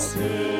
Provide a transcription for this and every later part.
Christ.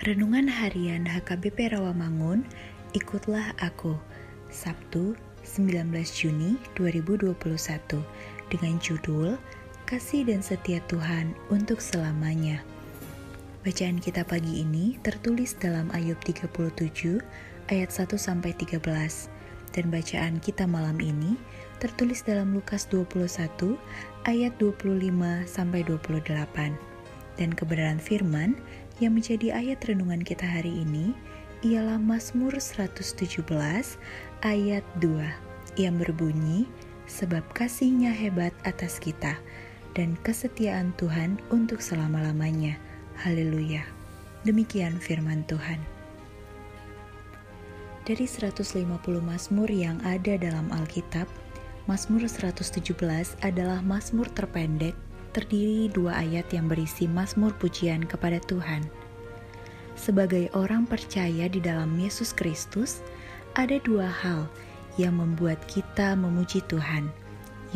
Renungan Harian HKBP Rawamangun, ikutlah aku. Sabtu, 19 Juni 2021 dengan judul Kasih dan Setia Tuhan untuk selamanya. Bacaan kita pagi ini tertulis dalam Ayub 37 ayat 1 sampai 13 dan bacaan kita malam ini tertulis dalam Lukas 21 ayat 25 sampai 28. Dan kebenaran firman yang menjadi ayat renungan kita hari ini ialah Mazmur 117 ayat 2 yang berbunyi sebab kasihnya hebat atas kita dan kesetiaan Tuhan untuk selama-lamanya. Haleluya. Demikian firman Tuhan. Dari 150 Mazmur yang ada dalam Alkitab, Mazmur 117 adalah Mazmur terpendek terdiri dua ayat yang berisi mazmur pujian kepada Tuhan. Sebagai orang percaya di dalam Yesus Kristus, ada dua hal yang membuat kita memuji Tuhan,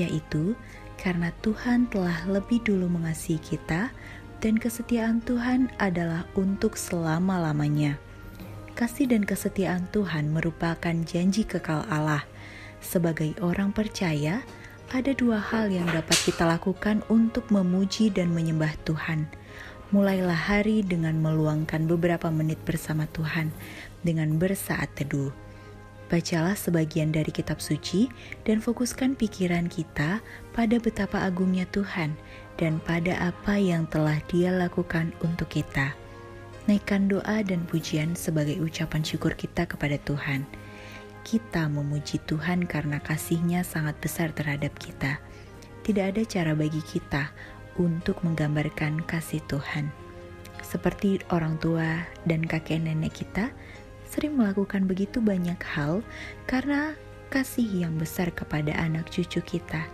yaitu karena Tuhan telah lebih dulu mengasihi kita dan kesetiaan Tuhan adalah untuk selama-lamanya. Kasih dan kesetiaan Tuhan merupakan janji kekal Allah. Sebagai orang percaya, ada dua hal yang dapat kita lakukan untuk memuji dan menyembah Tuhan. Mulailah hari dengan meluangkan beberapa menit bersama Tuhan dengan bersaat teduh. Bacalah sebagian dari kitab suci dan fokuskan pikiran kita pada betapa agungnya Tuhan dan pada apa yang telah Dia lakukan untuk kita. Naikkan doa dan pujian sebagai ucapan syukur kita kepada Tuhan. Kita memuji Tuhan karena kasih-Nya sangat besar terhadap kita. Tidak ada cara bagi kita untuk menggambarkan kasih Tuhan. Seperti orang tua dan kakek nenek kita, sering melakukan begitu banyak hal karena kasih yang besar kepada anak cucu kita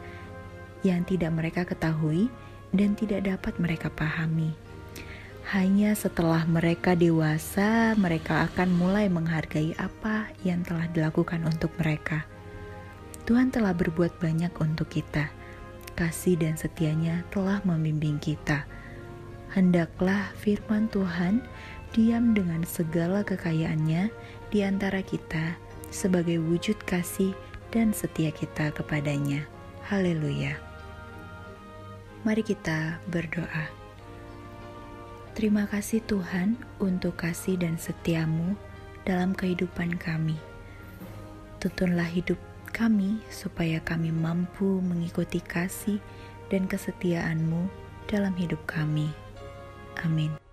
yang tidak mereka ketahui dan tidak dapat mereka pahami. Hanya setelah mereka dewasa, mereka akan mulai menghargai apa yang telah dilakukan untuk mereka. Tuhan telah berbuat banyak untuk kita. Kasih dan setianya telah membimbing kita. Hendaklah firman Tuhan diam dengan segala kekayaannya di antara kita sebagai wujud kasih dan setia kita kepadanya. Haleluya. Mari kita berdoa. Terima kasih Tuhan untuk kasih dan setiamu dalam kehidupan kami. Tuntunlah hidup kami supaya kami mampu mengikuti kasih dan kesetiaanmu dalam hidup kami. Amin.